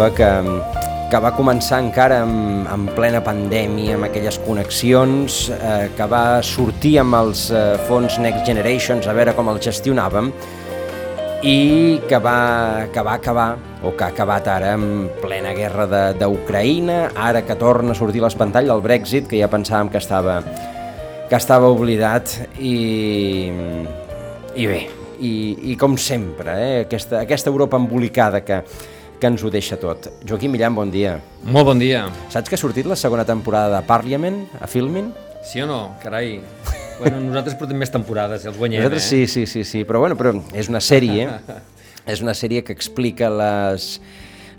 d'Europa que, que va començar encara en, en plena pandèmia, amb aquelles connexions, eh, que va sortir amb els eh, fons Next Generations a veure com els gestionàvem i que va, que va acabar, o que ha acabat ara en plena guerra d'Ucraïna, ara que torna a sortir l'espantall del Brexit, que ja pensàvem que estava, que estava oblidat. I, i bé, i, i com sempre, eh, aquesta, aquesta Europa embolicada que, que ens ho deixa tot. Joaquim Millan, bon dia. Molt bon dia. Saps que ha sortit la segona temporada de Parliament a Filmin? Sí o no? Carai. Bueno, nosaltres portem més temporades, els guanyem, nosaltres, eh? Sí, sí, sí, sí, però bueno, però és una sèrie, és una sèrie que explica les,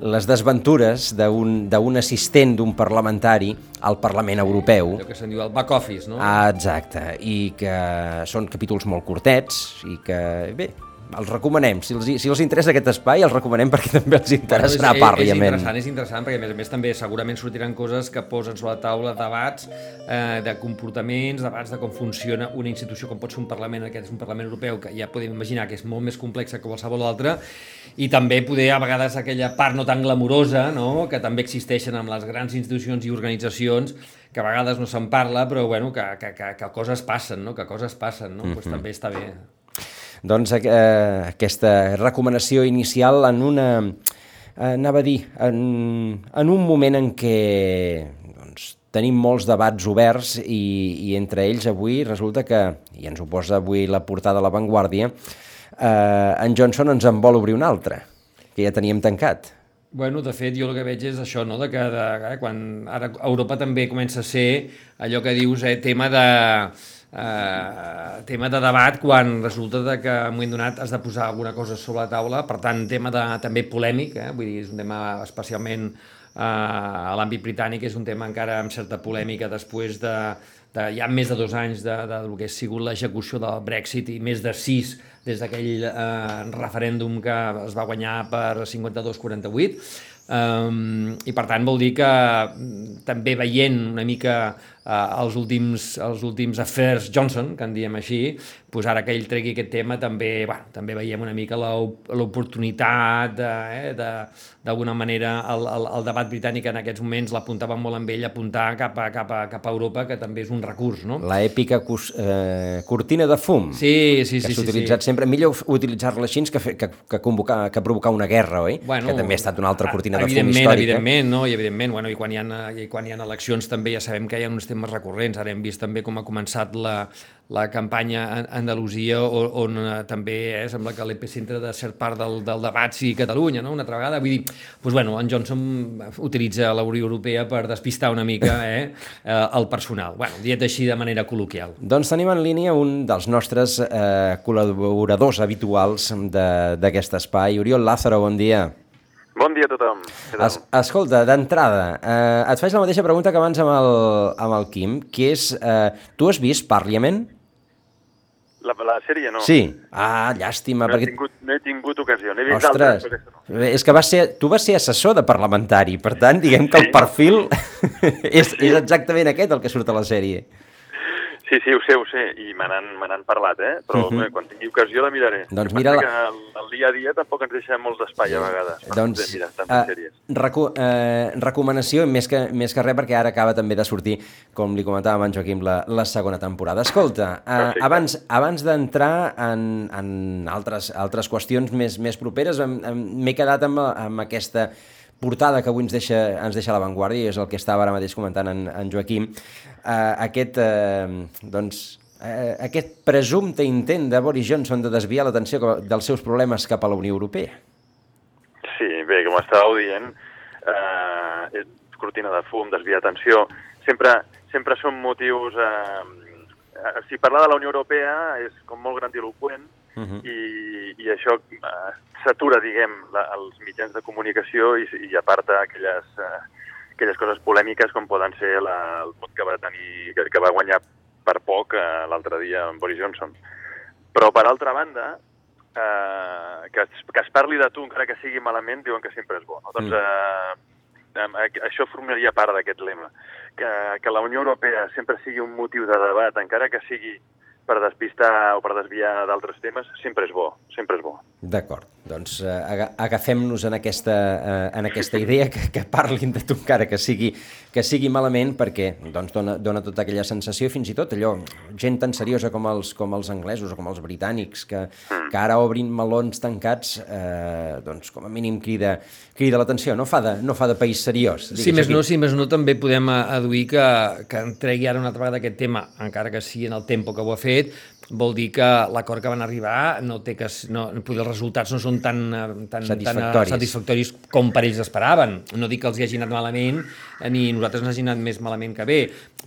les desventures d'un assistent d'un parlamentari al Parlament Europeu. Allò que se'n diu el back office, no? Ah, exacte, i que són capítols molt curtets i que, bé, els recomanem. Si els, si els interessa aquest espai, els recomanem perquè també els interessarà bueno, és, És interessant, és interessant, perquè a més a més també segurament sortiran coses que posen sobre la taula debats eh, de comportaments, debats de com funciona una institució, com pot ser un Parlament, aquest és un Parlament Europeu, que ja podem imaginar que és molt més complexa que qualsevol altra, i també poder a vegades aquella part no tan glamurosa, no?, que també existeixen amb les grans institucions i organitzacions, que a vegades no se'n parla, però bueno, que, que, que, que coses passen, no?, que coses passen, no?, mm -hmm. pues també està bé doncs, eh, aquesta recomanació inicial en una... Eh, anava a dir, en, en un moment en què doncs, tenim molts debats oberts i, i entre ells avui resulta que, i ens ho posa avui la portada de La Vanguardia, eh, en Johnson ens en vol obrir un altre, que ja teníem tancat. Bueno, de fet, jo el que veig és això, no? de que de, eh, quan ara Europa també comença a ser allò que dius, eh, tema de eh, tema de debat quan resulta de que en un moment donat has de posar alguna cosa sobre la taula, per tant, tema de, també polèmic, eh? vull dir, és un tema especialment eh, a l'àmbit britànic, és un tema encara amb certa polèmica després de, de ja més de dos anys de, de, del que ha sigut l'execució del Brexit i més de sis des d'aquell eh, referèndum que es va guanyar per 52-48, Um, I per tant vol dir que mm, també veient una mica uh, els, últims, els últims affairs Johnson, que en diem així, pues ara que ell tregui aquest tema també, bueno, també veiem una mica l'oportunitat d'alguna eh, manera el, el, el debat britànic en aquests moments l'apuntava molt amb ell apuntar cap a, cap, a, cap a Europa que també és un recurs no? la èpica cus, eh, cortina de fum sí, sí, que s'ha sí, utilitzat sí. sempre millor utilitzar-la així que, fe, que, que, convocar, que provocar una guerra oi? Bueno, que també ha estat una altra cortina de fum històrica evidentment, no? I evidentment, bueno, i quan hi, ha, i quan hi ha eleccions també ja sabem que hi ha uns temes recurrents ara hem vist també com ha començat la, la campanya a Andalusia on, on eh, també eh, sembla que l'epicentre de cert part del, del debat sigui Catalunya, no? una altra vegada. Vull dir, doncs, bueno, en Johnson utilitza la Unió Europea per despistar una mica eh, eh, el personal. Bueno, dit així de manera col·loquial. Doncs tenim en línia un dels nostres eh, col·laboradors habituals d'aquest espai. Oriol Lázaro, bon dia. Bon dia a tothom. Es, escolta, d'entrada, eh, et faig la mateixa pregunta que abans amb el, amb el Quim, que és, eh, tu has vist Parliament? La, la sèrie no. Sí. Ah, llàstima. No, perquè... he, tingut, no he tingut ocasió. N'he vist Ostres, altres, no. és que vas ser, tu vas ser assessor de parlamentari, per tant, diguem que el perfil és, és exactament aquest el que surt a la sèrie. Sí, sí, ho sé, ho sé, i me n'han parlat, eh? Però uh -huh. bé, quan tingui ocasió la miraré. Doncs mira la... que el, el dia a dia tampoc ens deixa molts d'espai a vegades per doncs, mirar tantes uh, sèries. Recu uh, recomanació, més que, més que res, perquè ara acaba també de sortir, com li comentava en Joaquim, la, la segona temporada. Escolta, uh, abans, abans d'entrar en, en altres, altres qüestions més, més properes, m'he quedat amb, amb aquesta portada que avui ens deixa, ens deixa l'avantguàrdia, i és el que estava ara mateix comentant en, en Joaquim, eh, aquest, eh, doncs, eh, aquest presumpte intent de Boris Johnson de desviar l'atenció dels seus problemes cap a la Unió Europea. Sí, bé, com estàveu dient, eh, cortina de fum, desviar atenció, sempre, sempre són motius... Eh, si parlar de la Unió Europea és com molt grandiloquent, uh -huh. i, i això eh, s'atura, diguem, la, els mitjans de comunicació i, i aparta aquelles, eh, aquelles coses polèmiques com poden ser la, el vot que va tenir, que, que va guanyar per poc eh, l'altre dia en Boris Johnson. Però, per altra banda, eh, que, es, que es parli de tu encara que sigui malament, diuen que sempre és bo. No? Doncs eh, eh, això formaria part d'aquest lema. Que, que la Unió Europea sempre sigui un motiu de debat, encara que sigui per despistar o per desviar d'altres temes, sempre és bo, sempre és bo. D'acord, doncs eh, agafem-nos en, aquesta, eh, en aquesta idea que, que parlin de tu encara que sigui, que sigui malament perquè doncs, dona, dona tota aquella sensació fins i tot allò, gent tan seriosa com els, com els anglesos o com els britànics que, que ara obrin melons tancats eh, doncs com a mínim crida, crida l'atenció, no, fa de, no fa de país seriós. Sí, més no, sí, més no també podem aduir que, que entregui ara una altra vegada aquest tema, encara que sigui en el tempo que ho ha fet, vol dir que l'acord que van arribar no té que... No, els resultats no són tan, eh, tan, satisfactoris. tan satisfactoris com per ells esperaven. No dic que els hi hagi anat malament, eh, ni nosaltres n'hagi anat més malament que bé,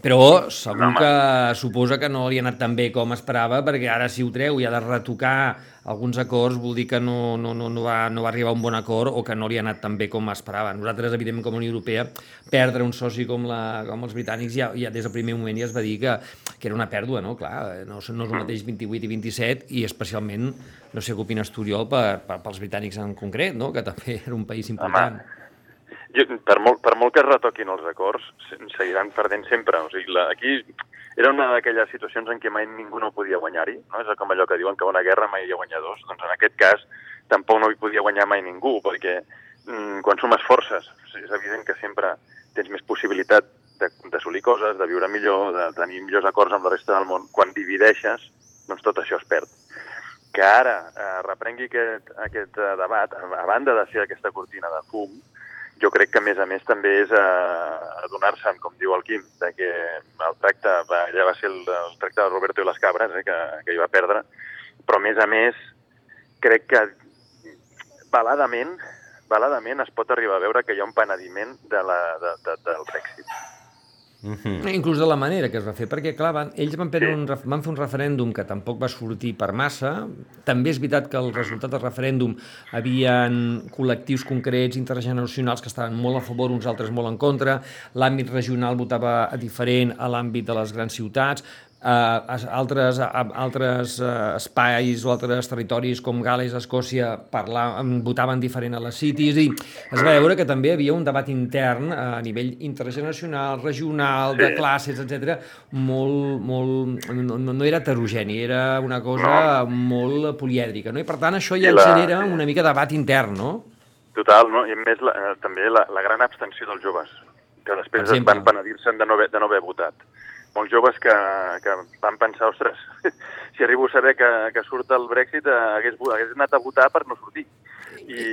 però segur que suposa que no li ha anat tan bé com esperava, perquè ara si ho treu i ha de retocar alguns acords vol dir que no, no, no, no, va, no va arribar a un bon acord o que no li ha anat tan bé com esperava. Nosaltres, evidentment, com a Unió Europea, perdre un soci com, la, com els britànics ja, ja des del primer moment ja es va dir que, que era una pèrdua, no? Clar, no, no és el mateix 28 i 27 i especialment, no sé què opines tu, Oriol, per, per, pels britànics en concret, no? que també era un país important. Home, jo, per, molt, per molt que es retoquin els acords, seguiran perdent sempre. O sigui, la, aquí era una d'aquelles situacions en què mai ningú no podia guanyar-hi. No? És com allò que diuen que una guerra mai hi ha guanyadors. Doncs en aquest cas tampoc no hi podia guanyar mai ningú, perquè mm, quan sumes forces és evident que sempre tens més possibilitat d'assolir coses, de viure millor, de tenir millors acords amb la resta del món. Quan divideixes, doncs tot això es perd. Que ara eh, reprengui aquest, aquest eh, debat, a banda de ser aquesta cortina de fum, jo crec que, a més a més, també és eh, adonar-se'n, com diu el Quim, de que el tracte, va, ja va ser el, el tracte de Roberto i les cabres, eh, que, que hi va perdre, però, a més a més, crec que baladament, baladament es pot arribar a veure que hi ha un penediment de la, de, de, del Brexit. Mm -hmm. Inclús de la manera que es va fer, perquè clar, van, ells van, sí. un, van fer un referèndum que tampoc va sortir per massa. També és veritat que el resultat del referèndum havien col·lectius concrets intergeneracionals que estaven molt a favor, uns altres molt en contra. L'àmbit regional votava diferent a l'àmbit de les grans ciutats eh, altres, altres eh, espais o altres territoris com Gales, Escòcia, parlar, votaven diferent a les cities i es va veure que també havia un debat intern eh, a nivell intergeneracional, regional, de classes, etc molt, molt, no, no era heterogeni, era una cosa molt polièdrica, no? I per tant això ja la... genera una mica debat intern, no? Total, no? I a més la, eh, també la, la gran abstenció dels joves, que després es van penedir-se'n de, no haver, de no haver votat molts joves que, que van pensar, ostres, si arribo a saber que, que surt el Brexit, eh, hagués, hagués anat a votar per no sortir. I,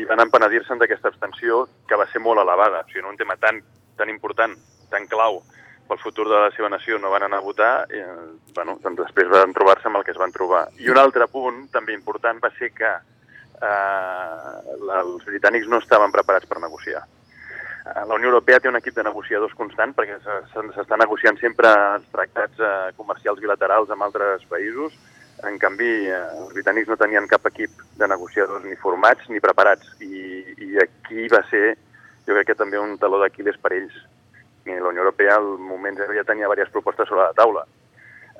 i van empenedir-se'n d'aquesta abstenció que va ser molt elevada. O sigui, en un tema tan, tan important, tan clau pel futur de la seva nació no van anar a votar, i, eh, bueno, doncs després van trobar-se amb el que es van trobar. I un altre punt també important va ser que eh, els britànics no estaven preparats per negociar. Eh, la Unió Europea té un equip de negociadors constant perquè s'està negociant sempre els tractats eh, comercials bilaterals amb altres països. En canvi, eh, els britànics no tenien cap equip de negociadors ni formats ni preparats. I, i aquí va ser, jo crec que també un taló d'Aquiles per ells. I la Unió Europea al moment ja tenia diverses propostes sobre la taula.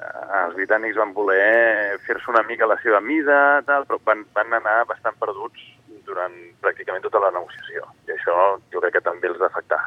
Els britànics van voler fer-se una mica la seva mida, tal, però van, van anar bastant perduts durant pràcticament tota la negociació. I això jo crec que també els va afectar.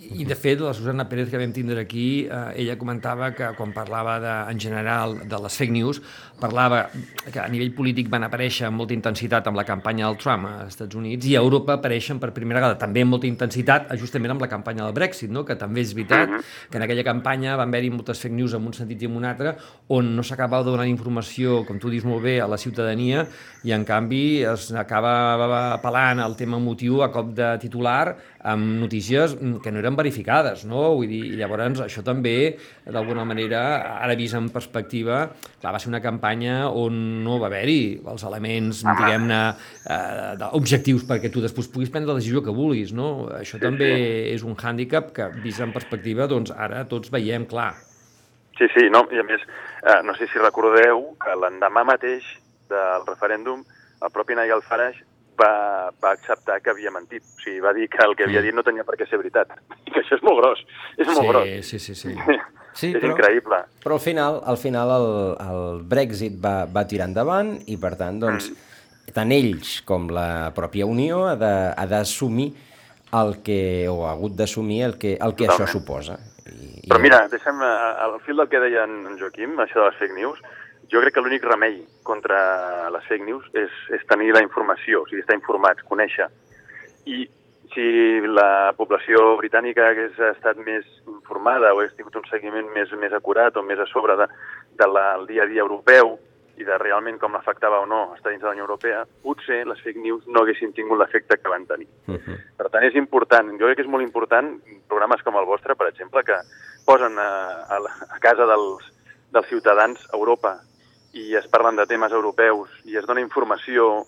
I, de fet, la Susana Pérez que vam tindre aquí, eh, ella comentava que quan parlava de, en general de les fake news, parlava que a nivell polític van aparèixer amb molta intensitat amb la campanya del Trump als Estats Units i a Europa apareixen per primera vegada també amb molta intensitat justament amb la campanya del Brexit, no? que també és veritat que en aquella campanya van haver-hi moltes fake news en un sentit i en un altre on no s'acabava donant informació, com tu dius molt bé, a la ciutadania i en canvi es acaba apel·lant al tema motiu a cop de titular amb notícies que no eren verificades, no? Vull dir, i llavors això també, d'alguna manera, ara vist en perspectiva, clar, va ser una campanya on no va haver-hi els elements, diguem-ne, eh, objectius perquè tu després puguis prendre la decisió que vulguis, no? Això sí, també sí. és un hàndicap que, vist en perspectiva, doncs ara tots veiem clar. Sí, sí, no? i a més, eh, no sé si recordeu que l'endemà mateix del referèndum el propi Nigel Farage va, va acceptar que havia mentit. O sigui, va dir que el que havia dit no tenia per què ser veritat. I que això és molt gros. És molt sí, gros. Sí, sí, sí. Sí, és però, increïble. Però al final, al final el, el Brexit va, va tirar endavant i, per tant, doncs, mm. tant ells com la pròpia Unió ha d'assumir el que, o ha hagut d'assumir el que, el que això suposa. I, Però mira, deixem al fil del que deia en Joaquim, això de les fake news, jo crec que l'únic remei contra les fake news és, és tenir la informació, o sigui, estar informats, conèixer. I si la població britànica hagués estat més informada o hagués tingut un seguiment més, més acurat o més a sobre de, del de dia a dia europeu i de realment com l'afectava o no estar dins de la Unió Europea, potser les fake news no haguessin tingut l'efecte que van tenir. Uh -huh. Per tant, és important, jo crec que és molt important programes com el vostre, per exemple, que posen a, a, a casa dels, dels ciutadans a Europa i es parlen de temes europeus i es dona informació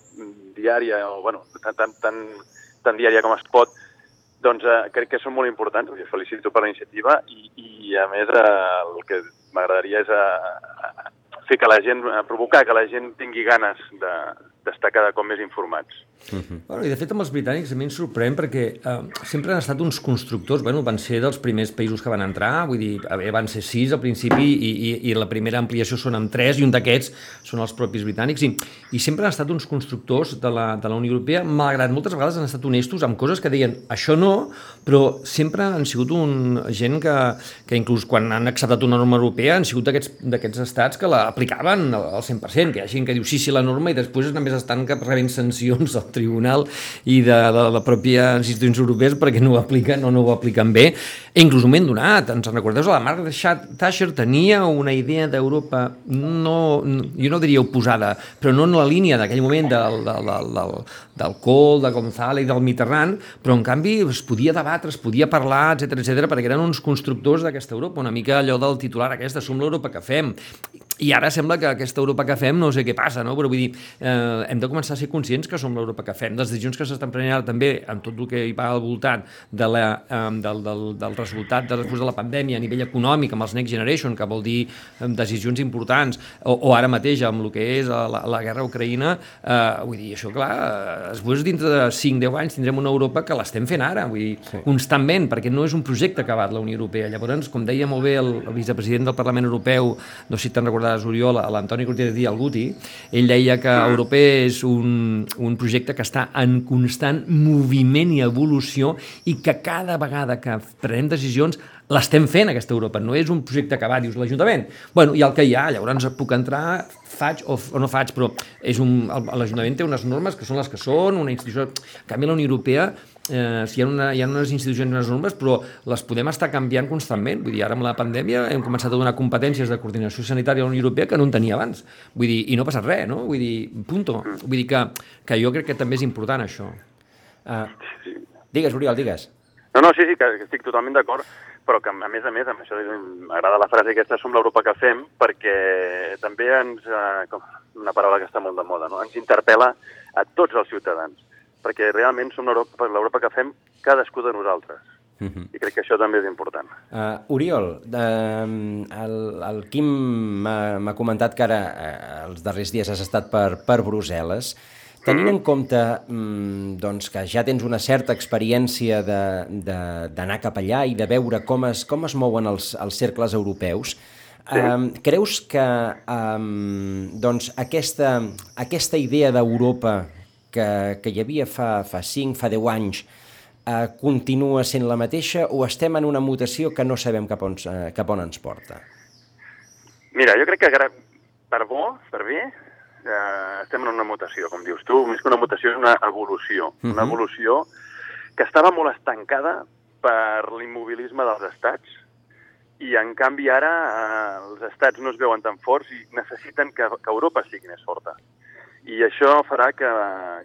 diària o, bueno, tan, tan, tan, tan diària com es pot, doncs eh, crec que són molt importants, us felicito per la iniciativa i, i a més eh, el que m'agradaria és eh, fer que la gent, eh, provocar que la gent tingui ganes d'estar de, cada cop més informats. Uh -huh. bueno, I de fet amb els britànics a mi em sorprèn perquè eh, sempre han estat uns constructors, bueno, van ser dels primers països que van entrar, vull dir, bé, van ser sis al principi i, i, i la primera ampliació són amb tres i un d'aquests són els propis britànics i, i sempre han estat uns constructors de la, de la Unió Europea, malgrat moltes vegades han estat honestos amb coses que deien això no, però sempre han sigut un gent que, que inclús quan han acceptat una norma europea han sigut d'aquests estats que la aplicaven al 100%, que hi ha gent que diu sí, sí, la norma i després només estan que rebent sancions al tribunal i de, de la pròpia institucions europees perquè no ho apliquen o no ho apliquen bé. E inclús m'he donat, ens en recordeu, la Margaret Thatcher tenia una idea d'Europa, no, jo no diria oposada, però no en la línia d'aquell moment del, del, del, del, del Kohl, de González del Mitterrand, però en canvi es podia debatre, es podia parlar, etc etc perquè eren uns constructors d'aquesta Europa, una mica allò del titular aquesta, som l'Europa que fem. I ara sembla que aquesta Europa que fem no sé què passa, no? però vull dir, eh, hem de començar a ser conscients que som l'Europa que fem, les decisions que s'estan prenent ara també amb tot el que hi va al voltant de la, eh, del, del, del resultat de, després de la pandèmia a nivell econòmic, amb els Next Generation, que vol dir eh, decisions importants, o, o ara mateix amb el que és la, la guerra a Ucraïna, eh, vull dir, això clar, eh, després dintre de 5-10 anys tindrem una Europa que l'estem fent ara, vull dir, sí. constantment, perquè no és un projecte acabat la Unió Europea. Llavors, com deia molt bé el, el vicepresident del Parlament Europeu, no sé si te'n recordaràs, Oriol, l'Antoni Cortés Díaz, el Guti, ell deia que Europa és un, un projecte que està en constant moviment i evolució i que cada vegada que prenem decisions l'estem fent, aquesta Europa. No és un projecte acabat, dius l'Ajuntament. Bueno, ha el que hi ha, llavors puc entrar, faig o, o no faig, però és un, l'Ajuntament té unes normes que són les que són, una institució... En canvi, la Unió Europea eh, si hi ha, una, hi ha unes institucions i unes normes, però les podem estar canviant constantment. Vull dir, ara amb la pandèmia hem començat a donar competències de coordinació sanitària a la Unió Europea que no en tenia abans. Vull dir, i no passa res, no? Vull dir, punto. Vull dir que, que jo crec que també és important això. Uh, digues, Oriol, digues. No, no, sí, sí, que estic totalment d'acord, però que a més a més, amb això m'agrada la frase aquesta, som l'Europa que fem, perquè també ens, eh, com una paraula que està molt de moda, no? ens interpel·la a tots els ciutadans perquè realment som l'Europa que fem cadascú de nosaltres. Uh -huh. I crec que això també és important. Uh, Oriol, uh, el, el Quim m'ha comentat que ara, uh, els darrers dies has estat per, per Brussel·les. Tenint en compte mm, doncs, que ja tens una certa experiència d'anar cap allà i de veure com es, com es mouen els, els cercles europeus, sí. um, creus que um, doncs, aquesta, aquesta idea d'Europa que, que hi havia fa, fa 5, fa 10 anys, eh, continua sent la mateixa o estem en una mutació que no sabem cap on, eh, cap on ens porta? Mira, jo crec que per bo, per bé, eh, estem en una mutació, com dius tu, més que una mutació és una evolució, uh -huh. una mhm. evolució que estava molt estancada per l'immobilisme dels estats i en canvi ara eh, els estats no es veuen tan forts i necessiten que, que Europa sigui més forta. I això farà que,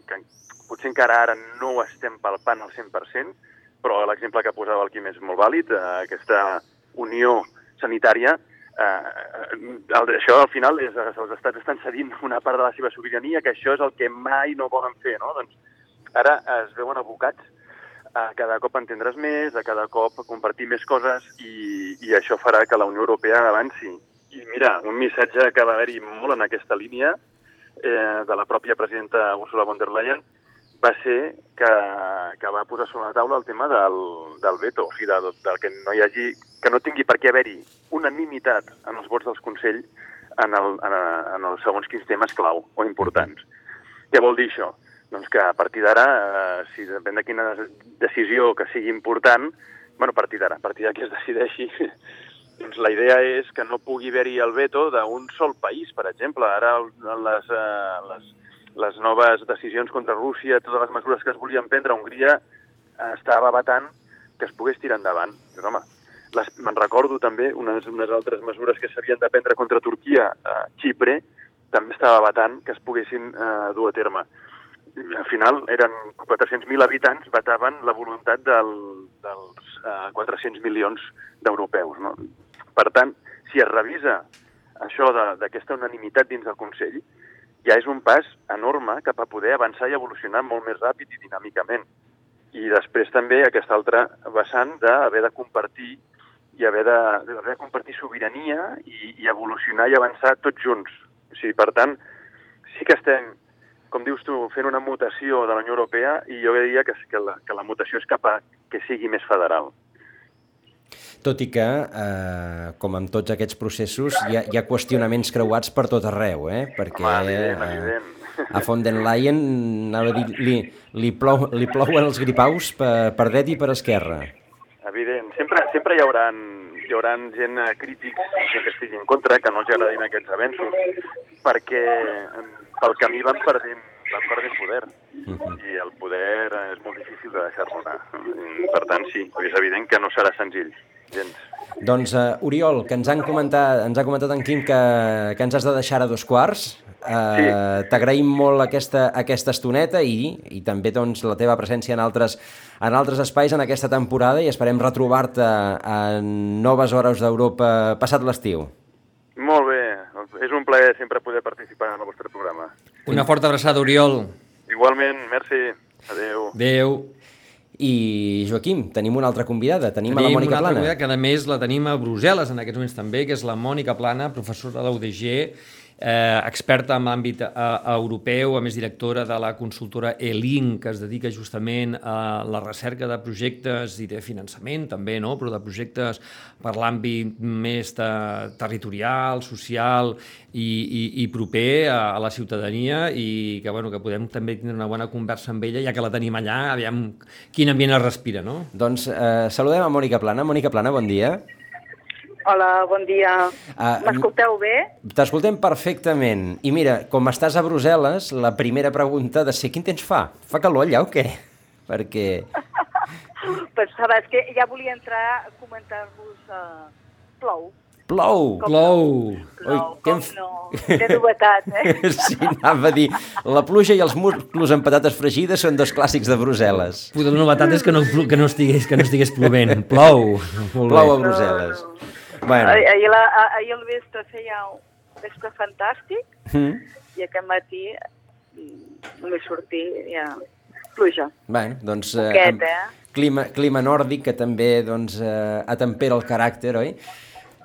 que potser encara ara no ho estem palpant al 100%, però l'exemple que posava el Quim és molt vàlid, eh, aquesta unió sanitària, eh, el, això al final és, els estats estan cedint una part de la seva sobirania, que això és el que mai no volen fer, no? Doncs ara es veuen abocats a cada cop entendre's més, a cada cop compartir més coses i, i això farà que la Unió Europea avanci. I mira, un missatge que va haver-hi molt en aquesta línia eh, de la pròpia presidenta Ursula von der Leyen va ser que, que va posar sobre la taula el tema del, del veto, o sigui, del, del que no hi hagi, que no tingui per què haver-hi unanimitat en els vots dels Consell en, el, en, en els segons quins temes clau o importants. Què vol dir això? Doncs que a partir d'ara, eh, si depèn de quina decisió que sigui important, bueno, a partir d'ara, a partir de que es decideixi, doncs la idea és que no pugui haver-hi el veto d'un sol país, per exemple. Ara les, eh, les, les noves decisions contra Rússia, totes les mesures que es volien prendre, Hongria estava batant que es pogués tirar endavant. Però, home, me'n recordo també unes, unes altres mesures que s'havien de prendre contra Turquia, eh, Xipre, també estava batant que es poguessin eh, dur a terme. Al final eren 400.000 habitants, bataven la voluntat del, dels eh, 400 milions d'europeus. No? Per tant, si es revisa això d'aquesta unanimitat dins del Consell, ja és un pas enorme cap a poder avançar i evolucionar molt més ràpid i dinàmicament. I després també aquesta altra vessant d'haver de compartir i haver de, haver de compartir sobirania i, i evolucionar i avançar tots junts. O sigui, per tant, sí que estem, com dius tu, fent una mutació de la Unió Europea i jo diria que, que, la, que la mutació és cap a que sigui més federal. Tot i que, eh, com en tots aquests processos, hi ha, hi ha qüestionaments creuats per tot arreu, eh? perquè Home, evident, eh, evident. a von den Leyen anava a dir, li, li, plou, li plouen els gripaus per, per dret i per esquerra. Sempre, hi haurà hi haurà gent eh, crítics que estigui en contra, que no els agradin aquests avenços, perquè pel camí van perdent, van perdent poder. Uh -huh. I el poder és molt difícil de deixar-lo anar. Per tant, sí, és evident que no serà senzill gens. Doncs, uh, Oriol, que ens han comentat, ens ha comentat en Quim que, que ens has de deixar a dos quarts. Uh, sí. T'agraïm molt aquesta, aquesta estoneta i, i també doncs, la teva presència en altres, en altres espais en aquesta temporada i esperem retrobar-te en noves hores d'Europa passat l'estiu. Molt bé, és un plaer sempre poder participar en el vostre programa. Una forta abraçada, Oriol. Igualment, merci. Adéu. Adéu. I, Joaquim, tenim una altra convidada, tenim, tenim a la Mònica una Plana. Convidada, que a més la tenim a Brussel·les en aquests moments també, que és la Mònica Plana, professora de l'UDG, eh, experta en l'àmbit eh, europeu, a més directora de la consultora E-Link, que es dedica justament a la recerca de projectes i de finançament també, no? però de projectes per l'àmbit més de, territorial, social i, i, i proper a, a la ciutadania i que, bueno, que podem també tindre una bona conversa amb ella, ja que la tenim allà, aviam quin ambient es respira, no? Doncs eh, saludem a Mònica Plana. Mònica Plana, bon dia. Hola, bon dia. Uh, M'escolteu bé? T'escoltem perfectament. I mira, com estàs a Brussel·les, la primera pregunta de ser quin temps fa? Fa calor allà o què? Perquè... Pensava, és que ja volia entrar a comentar-vos... Uh, plou. Plou! Com plou! No? Plou, Oi, com f... no? Que novetat, eh? sí, anava a dir, la pluja i els musclos amb patates fregides són dos clàssics de Brussel·les. Puta, la novetat és que no, que no, estigués, que no estigués plovent. Plou! Plou a Brussel·les. No, no. Bueno. Ahir, ahir, la, ahir al vespre feia un vespre fantàstic mm. i aquest matí mm, només sortir ja pluja. Bueno, doncs... Poquet, eh, eh? Clima, clima nòrdic que també doncs, eh, atempera el caràcter, oi?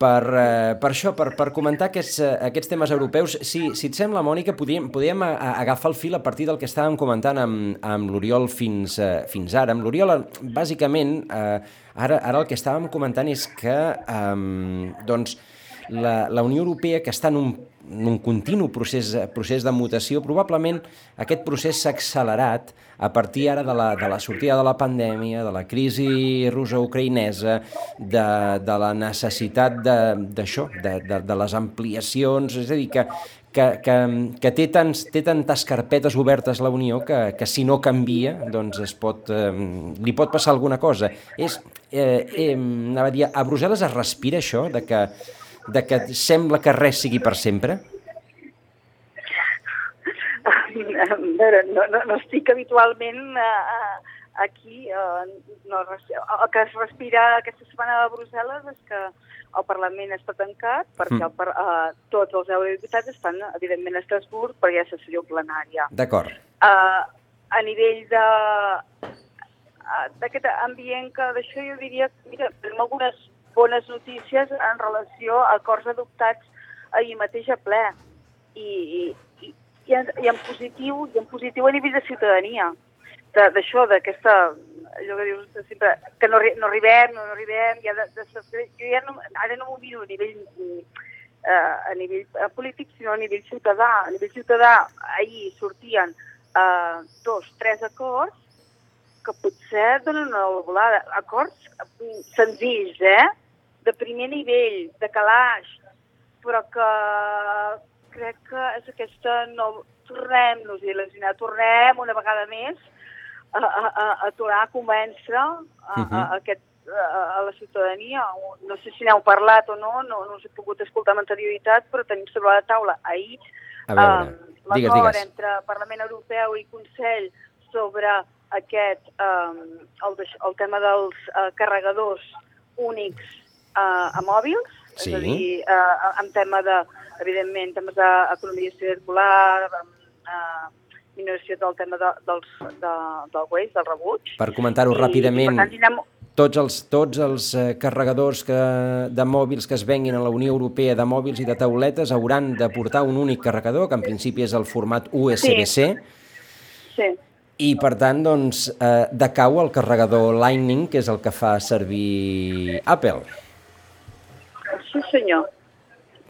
Per, eh, per això, per, per comentar aquests, eh, aquests temes europeus, si, si et sembla, Mònica, podríem a, a agafar el fil a partir del que estàvem comentant amb, amb l'Oriol fins, eh, fins ara. Amb l'Oriol, bàsicament, eh, ara, ara el que estàvem comentant és que eh, doncs, la, la Unió Europea, que està en un, en un continu procés, procés de mutació, probablement aquest procés s'ha accelerat a partir ara de la, de la sortida de la pandèmia, de la crisi russa-ucraïnesa, de, de la necessitat d'això, de, de, de, de les ampliacions, és a dir, que, que, que, que té, tants, té tantes carpetes obertes la Unió que, que si no canvia doncs es pot, eh, li pot passar alguna cosa. És, eh, eh, a dir, a Brussel·les es respira això de que de que sembla que res sigui per sempre? A veure, no, no, no estic habitualment uh, aquí. Uh, no, el que es respira aquesta setmana a Brussel·les és que el Parlament està tancat perquè mm. el, uh, tots els eurodiputats estan, evidentment, a Estrasburg perquè hi ha sessió plenària. D'acord. Uh, a nivell de d'aquest ambient que d'això jo diria mira, tenim algunes bones notícies en relació a acords adoptats ahir mateix a ple. I, i, i, en, i en positiu i en positiu a nivell de ciutadania. D'això, d'aquesta allò que dius sempre, que no, no arribem, no, no arribem, ja de, de, jo ja no, ara no m'ho miro a nivell, eh, a nivell polític, sinó a nivell ciutadà. A nivell ciutadà, ahir sortien eh, dos, tres acords que potser donen una volada. Acords senzills, eh? De primer nivell, de calaix, però que crec que és aquesta... No, tornem-nos a il·lusionar, tornem una vegada més a, a, a, a tornar a convèncer a, a, a, aquest, a, a la ciutadania. No sé si n'heu parlat o no, no, no us he pogut escoltar amb anterioritat, però tenim sobre la taula ahir um, l'acord entre Parlament Europeu i Consell sobre aquest, um, el, el tema dels uh, carregadors únics uh, a mòbils, Sí. és a dir, uh, en tema de, evidentment, temes d'economia circular, uh, minoració del tema de, dels, de, del waste, del rebuig. Per comentar-ho ràpidament, I, tant, tots els, tots els eh, carregadors que, de mòbils que es venguin a la Unió Europea de mòbils i de tauletes hauran de portar un únic carregador, que en principi és el format USB-C, sí, i per tant doncs, eh, decau el carregador Lightning, que és el que fa servir Apple. Sí senyor.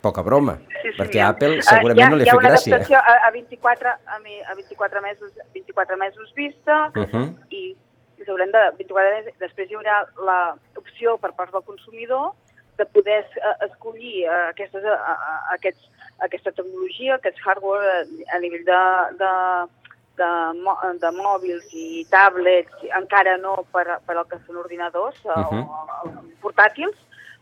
Poca broma, Sí, perquè senyor. a Apple Ah, segurament hi ha, no li hi ha ha fet una gràcia. adaptació a, a, 24, a, a 24 mesos, 24 mesos vista Uh -huh. i s'hauran de 24 mesos, després hi haurà l'opció per part del consumidor de poder eh, escollir eh, aquestes, eh, eh, aquests, aquesta tecnologia, aquests hardware eh, a nivell de, de, de, de mòbils i tablets, encara no per, per al que són ordinadors uh. -huh. o, o portàtils,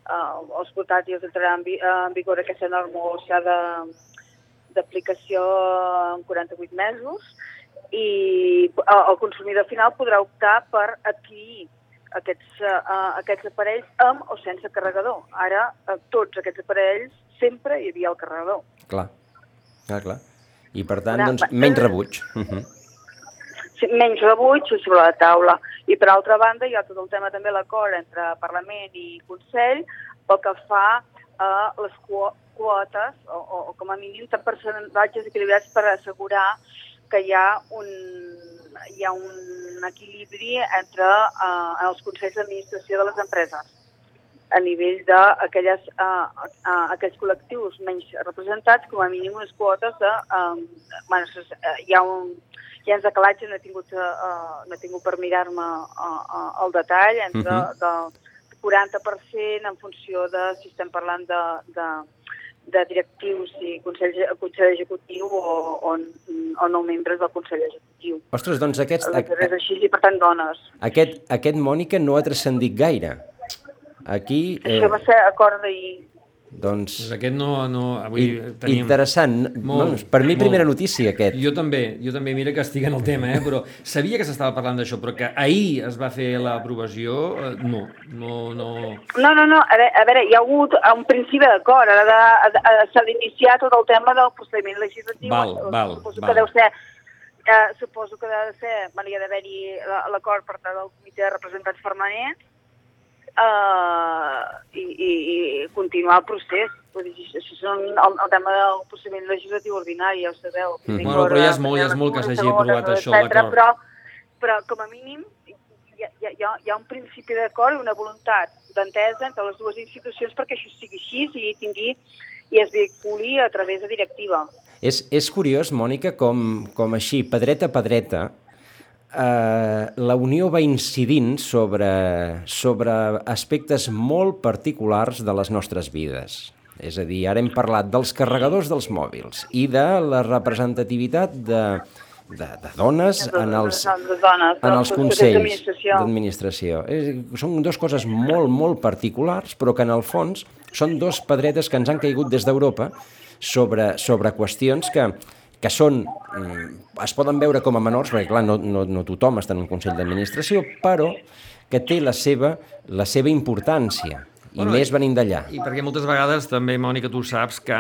uh, els portàtils entraran en, vi, en vigor aquesta norma ja de d'aplicació en 48 mesos i eh, el consumidor final podrà optar per adquirir aquests, uh, aquests aparells amb o sense carregador. Ara, uh, tots aquests aparells sempre hi havia el carregador. Clar, clar, clar. I per tant, Ara, doncs, menys rebuig. Uh -huh. Sí, menys rebuig sobre la taula. I per altra banda hi ha tot el tema també l'acord entre Parlament i Consell pel que fa a les quo- quotes, o, o, o com a mínim percentatges equilibrats per assegurar que hi ha un, hi ha un equilibri entre uh, els consells d'administració de les empreses a nivell d'aquelles uh, uh, aquells col·lectius menys representats, com a mínim unes quotes de... Um, bueno, uh, hi ha un, hi ha uns decalatges, no he tingut, uh, no he tingut per mirar-me uh, uh, el detall, entre uh. -huh. de 40% en funció de si estem parlant de, de, de directius i consell, consell executiu o, o, o no membres del consell executiu. Ostres, doncs aquests, Aleshores és així, i per tant dones. aquest, aquest Mònica no ha transcendit gaire. Aquí, Eh... Això va ser acord d'ahir. Doncs, Doncs aquest no... no avui i- tenim... interessant. Molt, Bueno, per mi, primera molt. notícia, aquest. Jo també, jo també, mira que estic en el tema, eh? però sabia que s'estava parlant d'això, però que ahir es va fer l'aprovació, eh, no, no, no... No, no, no, a veure, a veure hi ha hagut un principi d'acord, ara s'ha d'iniciar tot el tema del procediment legislatiu. Val, val, suposo val. que deu ser, eh, suposo que deu de ser, bueno, hi ha d'haver-hi la- l'acord per part del comitè de representants permanents eh, i, i, i continuar el procés. Vull dir, això és el, el tema del procediment legislatiu ordinari, ja ho sabeu. Vigor, Bueno, però ja és molt, ja és molt que s'hagi aprovat això, l'acord. Però, però, com a mínim, hi, ha, hi, ha, hi ha un principi d'acord i una voluntat d'entesa entre les dues institucions perquè això sigui així i tingui i es vehiculi a través de directiva. És, és curiós, Mònica, com, com així, pedreta a pedreta, eh, la Unió va incidint sobre, sobre aspectes molt particulars de les nostres vides. És a dir, ara hem parlat dels carregadors dels mòbils i de la representativitat de, de, de dones en els, en els consells d'administració. Són dues coses molt, molt particulars, però que en el fons són dos pedretes que ens han caigut des d'Europa sobre, sobre qüestions que, que són, mm, es poden veure com a menors, perquè clar, no, no, no tothom està en un consell d'administració, però que té la seva, la seva importància, i Bueno, més venint d'allà. I perquè moltes vegades també, Mònica, tu saps que,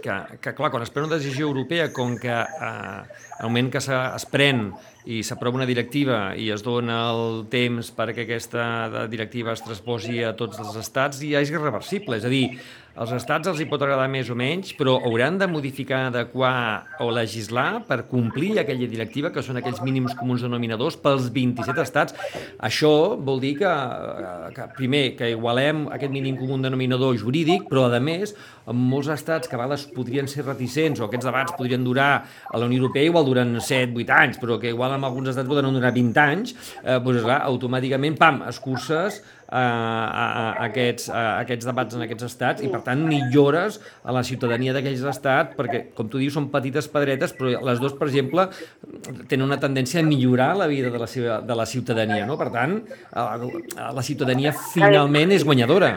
que, que clar, quan es pren una decisió europea, com que eh, al moment que es pren i s'aprova una directiva i es dona el temps perquè aquesta de- directiva es transposi a tots els estats, ja és irreversible. És a dir, als estats els hi pot agradar més o menys, però hauran de modificar, adequar o legislar per complir aquella directiva, que són aquells mínims comuns denominadors pels 27 estats. Això vol dir que, eh, que primer, que igualem aquest mínim comú denominador jurídic, però a més, en molts estats que a vegades podrien ser reticents o aquests debats podrien durar a la Unió Europea igual duren 7-8 anys, però que igual en alguns estats poden donar 20 anys, eh, doncs, clar, automàticament, pam, escurces a, a, a, aquests, a aquests debats en aquests estats i, per tant, millores a la ciutadania d'aquells estats perquè, com tu dius, són petites pedretes, però les dues, per exemple, tenen una tendència a millorar la vida de la, seva, de la ciutadania, no? Per tant, la ciutadania finalment és guanyadora.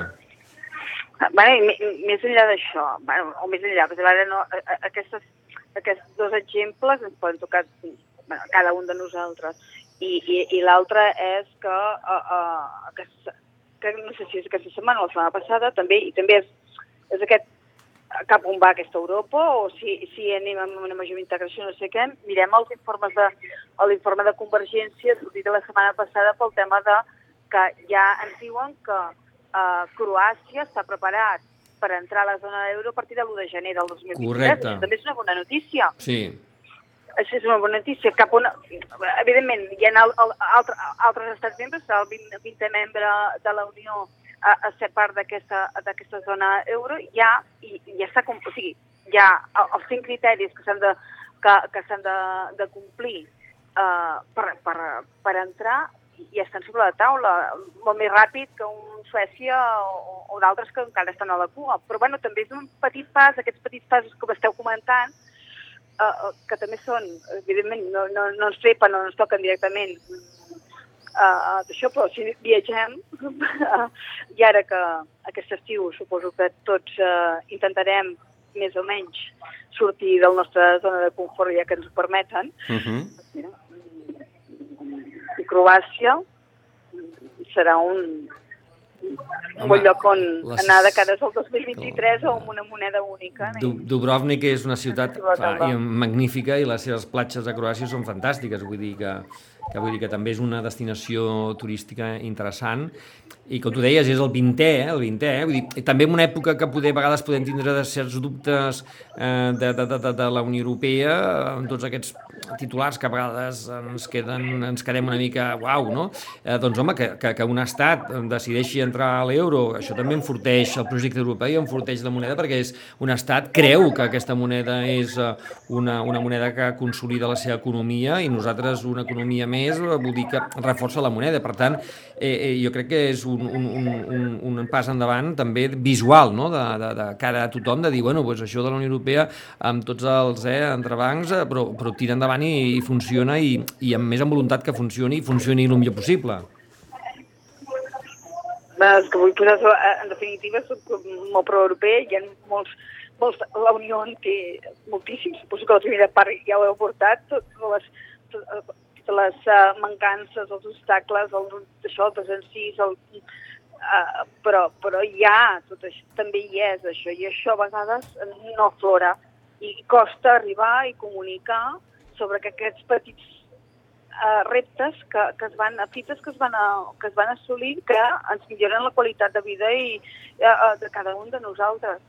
Bueno, més enllà d'això, bueno, o més enllà, perquè ara no, aquestes, aquests dos exemples ens poden tocar bueno, cada un de nosaltres. I, i, i l'altre és que, uh, uh, que, que no sé si és aquesta setmana o la setmana passada, també, i també és, és aquest cap on va aquesta Europa o si, si anem amb una major integració, no sé què, mirem els informes de, l'informe de Convergència sortit la setmana passada pel tema de que ja ens diuen que uh, Croàcia està preparat per entrar a la zona d'euro a partir de l'1 de gener del 2023. Correcte. També és una bona notícia. Sí. Això és una bona notícia. Cap una... Evidentment, hi ha altre, altres estats membres, el 20, 20 membre de la Unió a, a ser part d'aquesta zona euro, ja, i, ja està, o sigui, ja els cinc criteris que s'han de, que, que s'han de, de complir uh, per, per, per entrar ja estan sobre la taula, molt més ràpid que un Suècia o, o d'altres que encara estan a la cua. Però bueno, també és un petit pas, aquests petits passos que esteu comentant, uh, que també són, evidentment, no, no, no ens trepen, no ens toquen directament uh, d'això, però si viatgem, uh, i ara que aquest estiu suposo que tots uh, intentarem més o menys sortir de la nostra zona de confort ja que ens ho permeten, uh -huh. Croàcia serà un, un bon lloc on les... anar de cara al 2023 o amb una moneda única. Du Dubrovnik és una ciutat fa, i magnífica i les seves platges de Croàcia són fantàstiques, vull dir que, que vull dir que també és una destinació turística interessant i com tu deies, és el 20è, eh, el 20è, eh? Vull dir, també en una època que poder, a vegades podem tindre de certs dubtes eh, de, de, de, de la Unió Europea, amb tots aquests titulars que a vegades ens, queden, ens quedem una mica uau, no? Eh, doncs home, que, que, que un estat decideixi entrar a l'euro, això també enforteix el projecte europeu i enforteix la moneda perquè és un estat creu que aquesta moneda és eh, una, una moneda que consolida la seva economia i nosaltres una economia més vol dir que reforça la moneda. Per tant, eh, eh, jo crec que és un un, un, un, un pas endavant també visual, no? de, de, de cara a tothom, de dir, bueno, pues això de la Unió Europea amb tots els eh, entrebancs, eh, però, però tira endavant i, i funciona i, i amb més amb voluntat que funcioni i funcioni el millor possible. És que vull posar, eh, en definitiva, soc molt pro-europea, hi ha molts, molts, la Unió en té moltíssims, suposo que la primera part ja ho heu portat, totes les, les uh, mancances, els obstacles, el, això, els desencís, el, uh, però, però hi ha, tot això, també hi és això, i això a vegades no aflora, i costa arribar i comunicar sobre que aquests petits uh, reptes que, que es van, fites que es van, a, que es van assolir que ens milloren la qualitat de vida i uh, de cada un de nosaltres.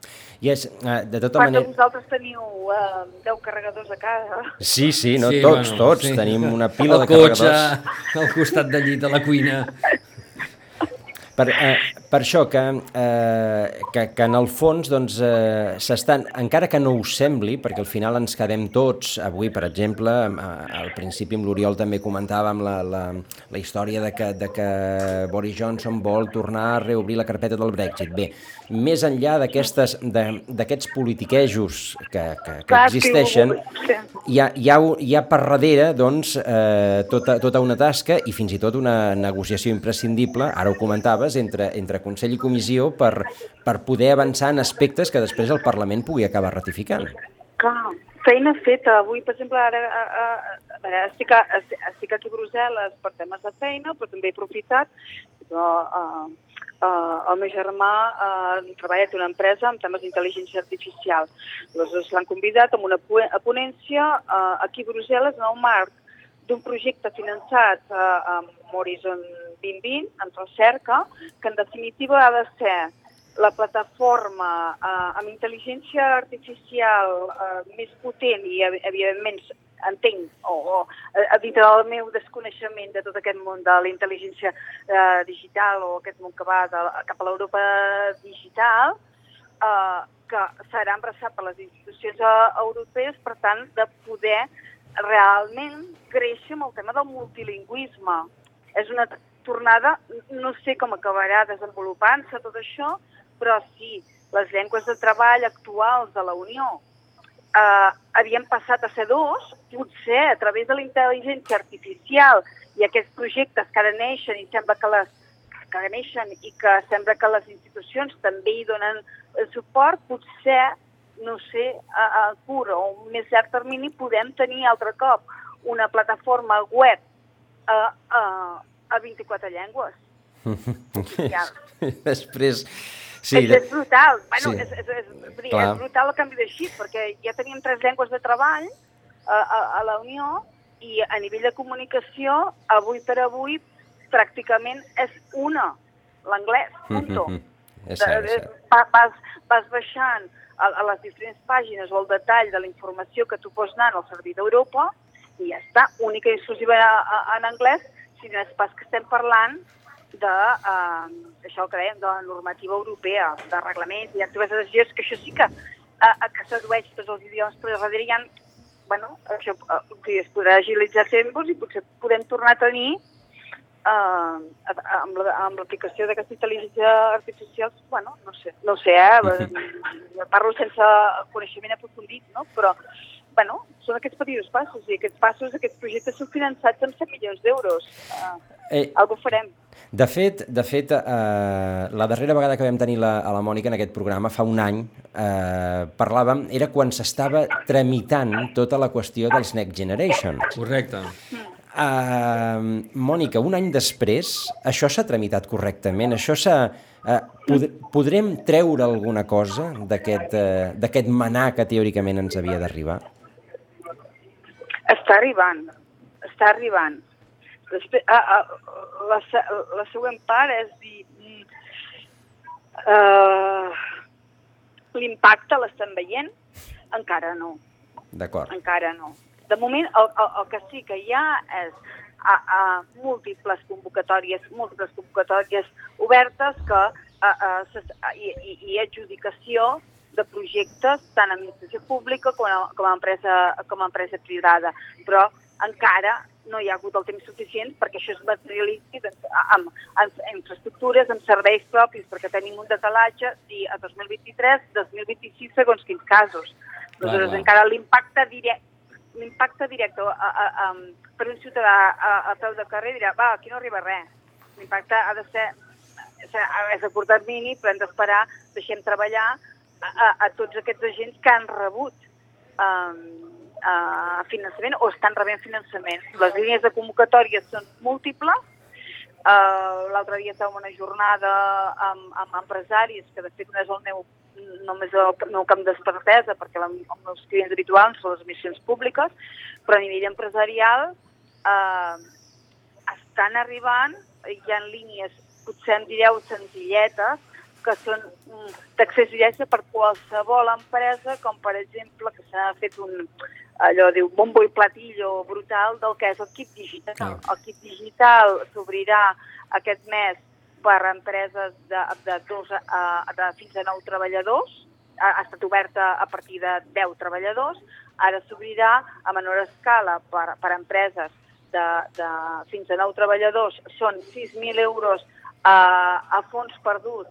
I és, uh, de tota Quan manera... vosaltres teniu uh, 10 carregadors a casa. Sí, sí, no sí, tots, bueno, tots. Sí. Tenim una pila el de carregadors. El cotxe, al costat de llit, a la cuina. Per, eh, per això que, eh, que, que en el fons doncs, eh, s'estan, encara que no us sembli, perquè al final ens quedem tots, avui per exemple, al principi amb l'Oriol també comentàvem la, la, la història de que, de que Boris Johnson vol tornar a reobrir la carpeta del Brexit. Bé, més enllà d'aquests politiquejos que, que, que existeixen, hi ha, hi, ha, hi ha per darrere doncs, eh, tota, tota una tasca i fins i tot una negociació imprescindible, ara ho comentaves, entre, entre Consell i Comissió per, per poder avançar en aspectes que després el Parlament pugui acabar ratificant. Clar, feina feta. Avui, per exemple, ara a, a, a, estic, a, estic aquí a Brussel·les per temes de feina, però també he aprofitat. Però, uh, uh, el meu germà uh, treballa en una empresa amb temes d'intel·ligència artificial. Aleshores l'han convidat a una ponència uh, aquí a Brussel·les en el marc d'un projecte finançat uh, amb Horizon 2020 en recerca, que en definitiva ha de ser la plataforma eh, amb intel·ligència artificial eh, més potent i, evidentment, entenc, o, o dintre del meu desconeixement de tot aquest món de la intel·ligència eh, digital o aquest món que va de, cap a l'Europa digital, eh, que serà embraçat per les institucions eh, europees, per tant, de poder realment créixer amb el tema del multilingüisme. És una tornada, no sé com acabarà desenvolupant-se tot això, però sí, les llengües de treball actuals de la Unió eh, havien passat a ser dos, potser a través de la intel·ligència artificial i aquests projectes que ara neixen i sembla que les que neixen i que sembla que les institucions també hi donen eh, suport, potser, no sé, a, a curt o un més llarg termini podem tenir altre cop una plataforma web a, a, a 24 llengües. Després... Sí, és, és brutal. Bueno, sí. és, és, és, és, és brutal el canvi de xip, perquè ja teníem tres llengües de treball a, a, a la Unió i a nivell de comunicació, avui per avui, pràcticament és una, l'anglès, punto. Mm -hmm. És cert, és cert. Vas, vas baixant a, a les diferents pàgines o el detall de la informació que tu pots anar al servei d'Europa i ja està, única i exclusiva en anglès, si no és pas que estem parlant de, eh, això que dèiem, de la normativa europea, de reglaments i actives de decisió, que això sí que, eh, que sedueix tots els idiomes, però darrere hi ha, bueno, això, eh, es podrà agilitzar tempos i potser podem tornar a tenir eh, amb l'aplicació la, d'aquesta intel·ligència artificial, bueno, no sé, no sé, eh? parlo sense coneixement aprofundit, no? però bueno, són aquests petits passos, i aquests passos, aquests projectes són finançats amb 100 milions d'euros. Uh, eh, algo farem. De fet, de fet eh, la darrera vegada que vam tenir la, a la Mònica en aquest programa, fa un any, eh, parlàvem, era quan s'estava tramitant tota la qüestió dels Next Generation. Correcte. Uh, Mònica, un any després, això s'ha tramitat correctament? Això s'ha... Uh, pod podrem treure alguna cosa d'aquest uh, manà que teòricament ens havia d'arribar? Està arribant, està arribant. Després, a, a, la, la següent part és dir... Uh, L'impacte l'estem veient? Encara no. D'acord. Encara no. De moment, el, el, el que sí que hi ha és a, a múltiples convocatòries, múltiples convocatòries obertes que a, a, a, i, i adjudicació de projectes tant a administració pública com a, com a, empresa, com a empresa privada. Però encara no hi ha hagut el temps suficient perquè això es materialitzi amb, amb, amb infraestructures, amb serveis propis, perquè tenim un decalatge sí, a 2023, 2026, segons quins casos. Aleshores, encara l'impacte directe l'impacte directe a, a, a, per un ciutadà a, a peu de carrer dirà, va, aquí no arriba res. L'impacte ha de ser, és a curt termini, però hem d'esperar, deixem treballar a, a, a tots aquests agents que han rebut um, uh, finançament o estan rebent finançament. Les línies de convocatòria són múltiples, Uh, L'altre dia estàvem una jornada amb, amb empresaris, que de fet no és el meu només el meu camp d'expertesa, perquè la, els meus clients habituals són les missions públiques, però a nivell empresarial eh, estan arribant, hi ha línies, potser en direu senzilletes, que són mm, d'accés directe per qualsevol empresa, com per exemple que s'ha fet un, allò diu, bombo i platillo brutal del que és el kit digital. Oh. El kit digital s'obrirà aquest mes per empreses de, de, dos, a, de fins a 9 treballadors, ha, ha estat oberta a partir de 10 treballadors, ara s'obrirà a menor escala per, per empreses de, de fins a 9 treballadors, són 6.000 euros a, a fons perdut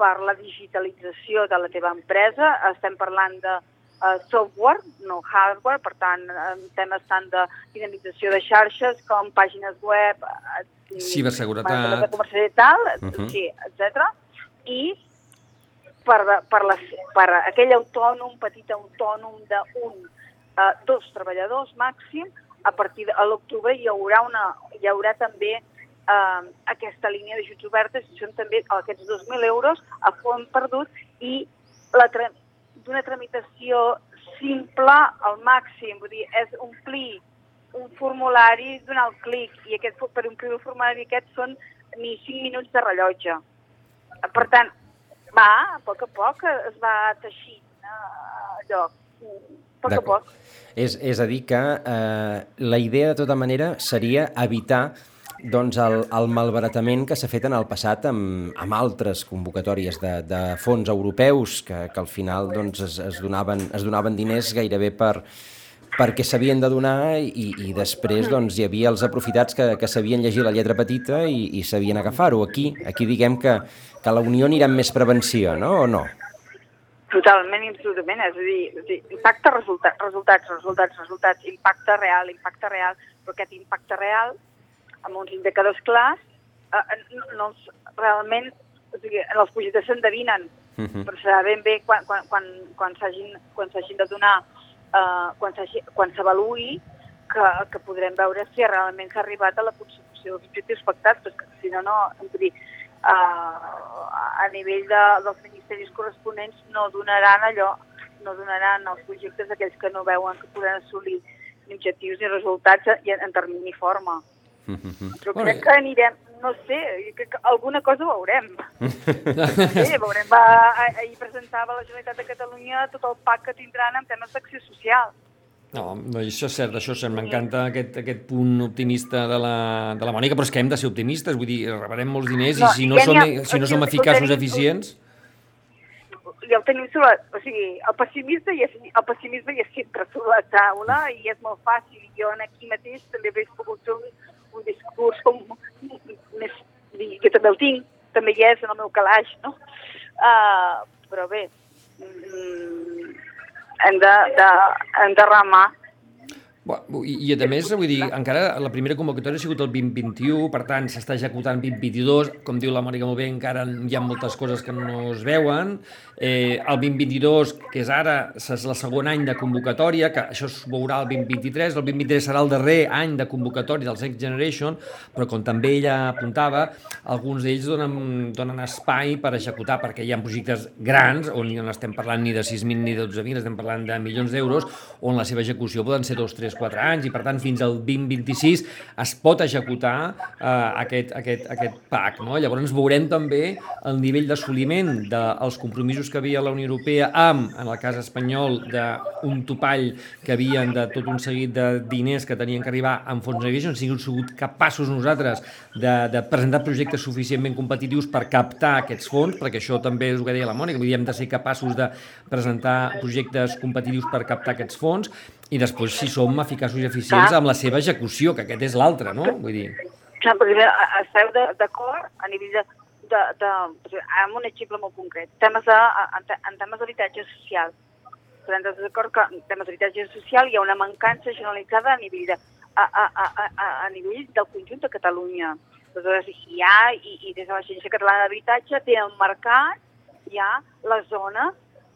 per la digitalització de la teva empresa, estem parlant de uh, software, no hardware, per tant, en temes tant de dinamització de xarxes com pàgines web, ciberseguretat, de comercialitat, uh -huh. sí, etc. I per, per, la, per aquell autònom, petit autònom d'un, uh, dos treballadors màxim, a partir de l'octubre hi haurà una, hi haurà també uh, aquesta línia d'ajuts obertes, i són també aquests 2.000 euros a fons perdut i la d'una tramitació simple al màxim, vull dir, és omplir un formulari, donar el clic, i aquest, per omplir el formulari aquest són ni 5 minuts de rellotge. Per tant, va, a poc a poc es va teixint eh, allò, a poc a poc. És, és a dir que eh, la idea de tota manera seria evitar doncs, el, el malbaratament que s'ha fet en el passat amb, amb altres convocatòries de, de fons europeus que, que al final doncs, es, es, donaven, es donaven diners gairebé per, perquè s'havien de donar i, i després doncs, hi havia els aprofitats que, que sabien llegir la lletra petita i, i sabien agafar-ho. Aquí, aquí diguem que, que la Unió anirà amb més prevenció, no? O no? Totalment, absolutament. És a dir, és a dir impacte, resultat, resultats, resultats, resultats, impacte real, impacte real, però aquest impacte real, amb uns indicadors clars, eh, no, no els, realment, o sigui, en els projectes s'endevinen, uh -huh. però serà ben bé quan, quan, quan, quan s'hagin de donar, eh, quan s'avaluï, que, que podrem veure si realment s'ha arribat a la consecució dels objectius pactats, perquè si no, no, dir, a nivell de, dels ministeris corresponents no donaran allò, no donaran els projectes aquells que no veuen que podran assolir ni objectius ni resultats en, en termini i forma. Mm -hmm. Però crec que anirem, no sé, que, que alguna cosa veurem. sí, veurem. Va, ahir presentava la Generalitat de Catalunya tot el pack que tindran en temes d'acció social. No, això és cert, això és cert. M'encanta aquest, aquest punt optimista de la, de la Mònica, però és que hem de ser optimistes, vull dir, rebrem molts diners no, i si no, ja som, ha, si no som eficaços, eficients... Ja ho tenim sobre... O sigui, el pessimisme, és, el pessimisme és sempre sobre la taula i és molt fàcil. Jo aquí mateix també hauria pogut fer un, un discurs com més... Jo també el tinc, també hi és en el meu calaix, no? Uh, però bé, mm, hem de, de, hem de remar i, I a més, vull dir, encara la primera convocatòria ha sigut el 2021, per tant, s'està executant 2022, com diu la Mònica molt bé, encara hi ha moltes coses que no es veuen. Eh, el 2022, que és ara, és el segon any de convocatòria, que això es veurà el 2023, el 2023 serà el darrer any de convocatòria dels Next Generation, però com també ella apuntava, alguns d'ells donen, donen espai per executar, perquè hi ha projectes grans, on no estem parlant ni de 6.000 ni de 12.000, estem parlant de milions d'euros, on la seva execució poden ser 2, 3, 4 anys i per tant fins al 2026 es pot executar eh, aquest, aquest, aquest PAC. No? Llavors veurem també el nivell d'assoliment dels compromisos que havia la Unió Europea amb, en el cas espanyol, d'un topall que havien de tot un seguit de diners que tenien que arribar en fons negoci, si hem sigut capaços nosaltres de, de presentar projectes suficientment competitius per captar aquests fons, perquè això també és el que deia la Mònica, vull dir, hem de ser capaços de presentar projectes competitius per captar aquests fons, i després si som eficaços i eficients Clar. amb la seva execució, que aquest és l'altre, no? Vull dir... Clar, perquè esteu d'acord a nivell de, de, de, amb un exemple molt concret, temes de, en, en temes d'habitatge social. Estem d'acord que en temes d'habitatge social hi ha una mancança generalitzada a nivell, de, a, a, a, a, a nivell del conjunt de Catalunya. Aleshores, hi ha, i, i des de l'Agència Catalana d'Habitatge, tenen marcat ja la zona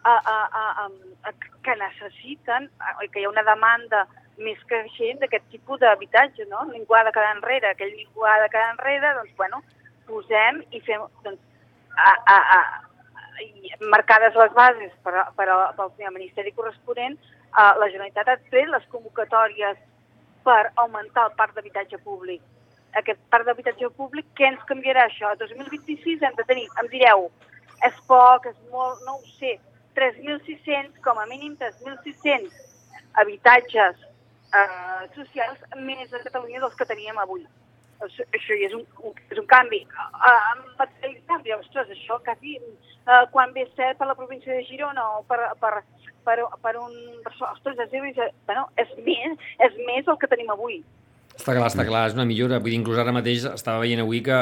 a, a, a, a, que necessiten, que hi ha una demanda més creixent d'aquest tipus d'habitatge, no? Ningú ha de quedar enrere, aquell ningú ha de quedar enrere, doncs, bueno, posem i fem, doncs, a, a, a, marcades les bases per, per, pel Ministeri corresponent, eh, la Generalitat ha tret les convocatòries per augmentar el parc d'habitatge públic. Aquest parc d'habitatge públic, què ens canviarà això? A 2026 hem de tenir, em direu, és poc, és molt, no ho sé, 3.600, com a mínim 3.600 habitatges eh, socials més a Catalunya dels que teníem avui. Això, això ja és un, un, és un canvi. Uh, en canvi, ostres, això quasi uh, quan ve ser per la província de Girona o per, per, per, per un... Ostres, és, bueno, és, més, és més el que tenim avui. Està clar, està clar, és una millora. Vull dir, inclús ara mateix estava veient avui que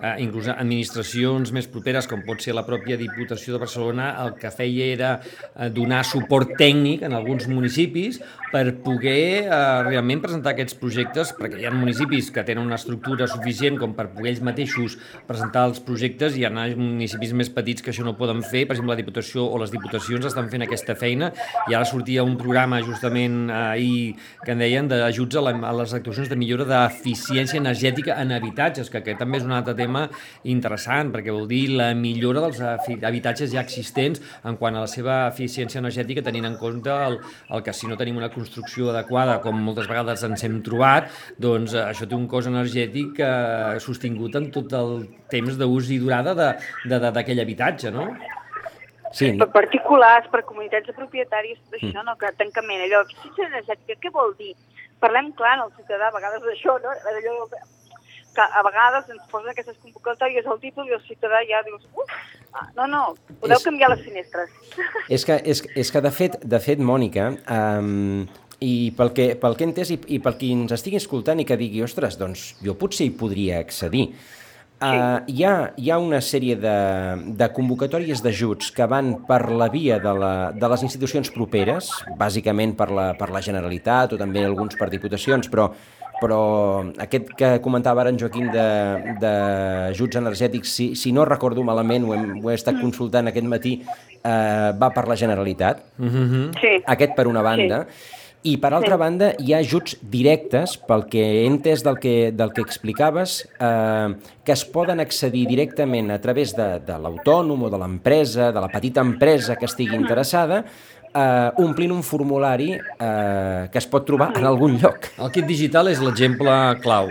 eh, inclús administracions més properes, com pot ser la pròpia Diputació de Barcelona, el que feia era eh, donar suport tècnic en alguns municipis per poder eh, realment presentar aquests projectes, perquè hi ha municipis que tenen una estructura suficient com per poder ells mateixos presentar els projectes i hi ha municipis més petits que això no poden fer, per exemple la Diputació o les Diputacions estan fent aquesta feina i ara sortia un programa justament eh, ahir que en deien d'ajuts a, la, a les actuacions de millora d'eficiència energètica en habitatges, que aquest també és un altre tema interessant, perquè vol dir la millora dels habitatges ja existents en quant a la seva eficiència energètica, tenint en compte el, el que si no tenim una construcció adequada, com moltes vegades ens hem trobat, doncs eh, això té un cost energètic eh, sostingut en tot el temps d'ús i durada d'aquell habitatge, no? Sí. Per particulars, per comunitats de propietaris, això, mm. no, que tancament, allò, eficiència energètica, què vol dir? Parlem clar en el ciutadà, a vegades d'això, no? Allò, que a vegades ens posen aquestes convocatòries al títol i el ciutadà ja dius, uf, no, no, podeu és, canviar les finestres. És que, és, és que de fet, de fet Mònica, um, i pel que, pel que he entès i, i pel qui ens estigui escoltant i que digui, ostres, doncs jo potser hi podria accedir. Uh, hi, ha, hi ha una sèrie de, de convocatòries d'ajuts que van per la via de, la, de les institucions properes, bàsicament per la, per la Generalitat o també alguns per diputacions, però, però aquest que comentava ara en Joaquim d'ajuts energètics, si, si no recordo malament, ho, hem, ho he estat consultant aquest matí, uh, va per la Generalitat. Mm -hmm. Sí. Aquest per una banda. Sí i per altra sí. banda, hi ha ajuts directes, pel que he entès del que, del que explicaves, eh, que es poden accedir directament a través de, de l'autònom o de l'empresa, de la petita empresa que estigui interessada, eh, omplint un formulari eh, que es pot trobar en algun lloc. El kit digital és l'exemple clau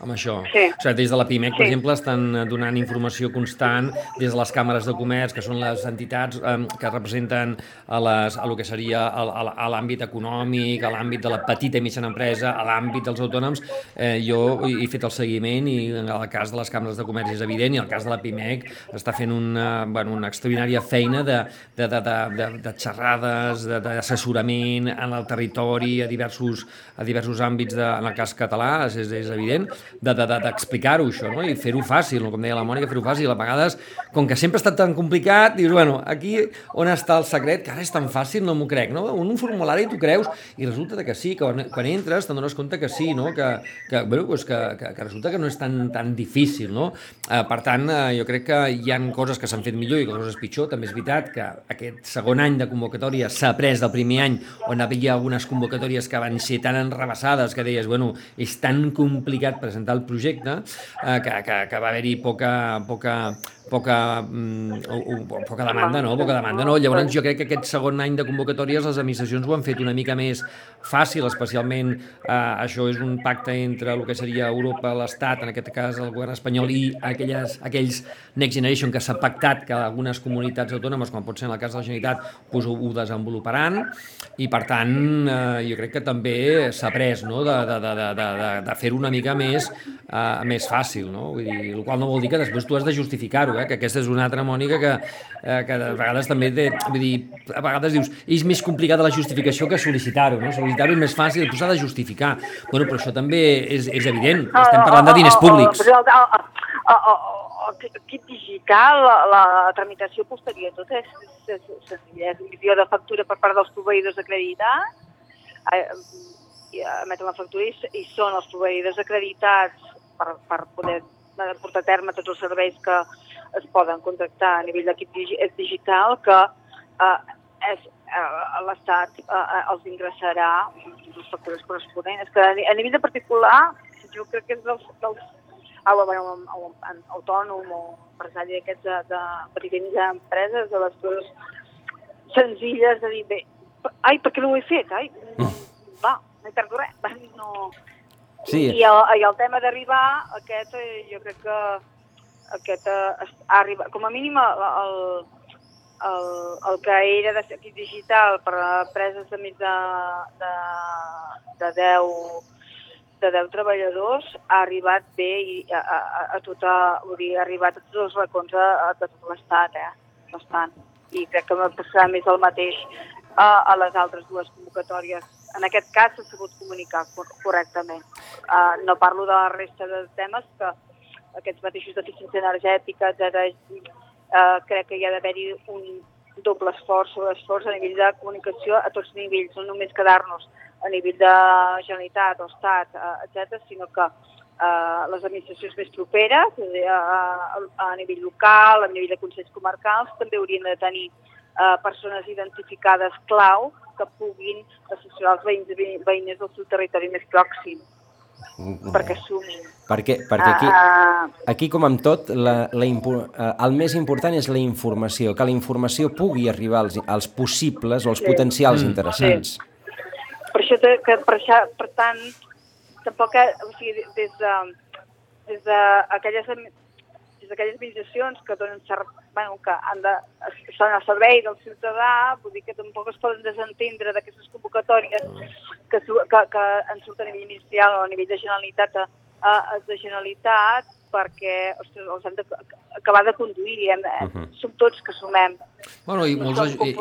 amb això. Sí. O sigui, des de la PIMEC, per Sí. exemple, estan eh, donant informació constant des de les càmeres de comerç, que són les entitats eh, que representen a, les, a lo que seria a, l'àmbit econòmic, a l'àmbit de la petita i mitjana empresa, a l'àmbit dels autònoms. Eh, jo he fet el seguiment i en el cas de les càmeres de comerç és evident i en el cas de la PIMEC està fent una, bueno, una extraordinària feina de, de, de, de, de, de xerrades, de- d'assessorament en el territori, a diversos, a diversos àmbits, de, en el cas català, és, és evident, d'explicar-ho de, de, això, no? i fer-ho fàcil, com deia la Mònica, fer-ho fàcil. A vegades, com que sempre ha estat tan complicat, dius, bueno, aquí on està el secret, que ara és tan fàcil, no m'ho crec, no? Un, formulari tu creus, i resulta que sí, que quan, entres te'n dones compte que sí, no? Que, que, bueno, pues que, que, que resulta que no és tan, tan difícil, no? Eh, per tant, eh, jo crec que hi han coses que s'han fet millor i coses pitjor. També és veritat que aquest segon any de convocatòria s'ha après del primer any on hi havia algunes convocatòries que van ser tan enrebaçades que deies, bueno, és tan complicat presentar el projecte eh, que, que, que va haver-hi poca, poca, poca, mm, poca demanda, no? Poca demanda, no? Llavors jo crec que aquest segon any de convocatòries les administracions ho han fet una mica més fàcil, especialment eh, això és un pacte entre el que seria Europa, l'Estat, en aquest cas el govern espanyol i aquelles, aquells Next Generation que s'ha pactat que algunes comunitats autònomes, com pot ser en el cas de la Generalitat, doncs ho, ho desenvoluparan i per tant eh, jo crec que també s'ha pres no? de, de, de, de, de, de fer-ho una mica més, eh, més fàcil, no? Vull dir, el qual no vol dir que després tu has de justificar-ho, eh? que aquesta és una altra Mònica que, eh, que de vegades també té, vull dir, a vegades dius, és més complicat la justificació que sol·licitar-ho, no? Sol·licitar-ho és més fàcil, però s'ha de justificar. Bueno, però això també és, és evident, estem parlant de diners públics. El, el, el, el kit digital, la, la tramitació posterior, tot és, és, és, és, és emissió de factura per part dels proveïdors acreditats, eh, emeten la factura i, i són els proveïdors acreditats per, per poder portar a terme tots els serveis que es poden contractar a nivell d'equip digi digital que eh, és, eh, l'Estat eh, els ingressarà les factures corresponents. És que a, nivell de particular, jo crec que és dels, dels ah, bueno, autònom o empresari d'aquests de, de petites empreses, de les coses senzilles de dir, bé, ai, per què no ho he fet? Ai, va, no he perdut res. No... Sí. I, el, I el tema d'arribar, aquest, eh, jo crec que aquest eh, ha arribat, com a mínim el, el, el, el que era de equip digital per a empreses de més de, de, de 10 de 10 treballadors ha arribat bé i a, a, a, tota, vull dir, ha arribat a tots els racons de, de tot l'estat, eh? Bastant. I crec que passarà més el mateix a, a les altres dues convocatòries. En aquest cas s'ha sabut comunicar cor correctament. Uh, no parlo de la resta de temes que aquests mateixos d'eficiència energètica, etc. Uh, crec que hi ha d'haver-hi un doble esforç sobre esforç a nivell de comunicació a tots nivells, no només quedar-nos a nivell de Generalitat o Estat, uh, etc., sinó que uh, les administracions més properes, a, a, a nivell local, a nivell de consells comarcals, també haurien de tenir uh, persones identificades clau que puguin assessorar els veïns i veïnes del seu territori més pròxim perquè sumin. Perquè, perquè aquí, aquí, com amb tot, la, la, el més important és la informació, que la informació pugui arribar als, als possibles o als sí. potencials mm. interessants. Sí. Per això, que, per, això, per tant, tampoc, o sigui, des de, des d'aquelles des d'aquelles administracions que donen bueno, que han de, estan al servei del ciutadà, vull dir que tampoc es poden desentendre d'aquestes convocatòries que, que, que en surten a nivell ministerial o a nivell de Generalitat a, a, a de Generalitat perquè ostres, els hem d'acabar de conduir i hem, uh -huh. som tots que sumem. Bueno, i molts... I, i,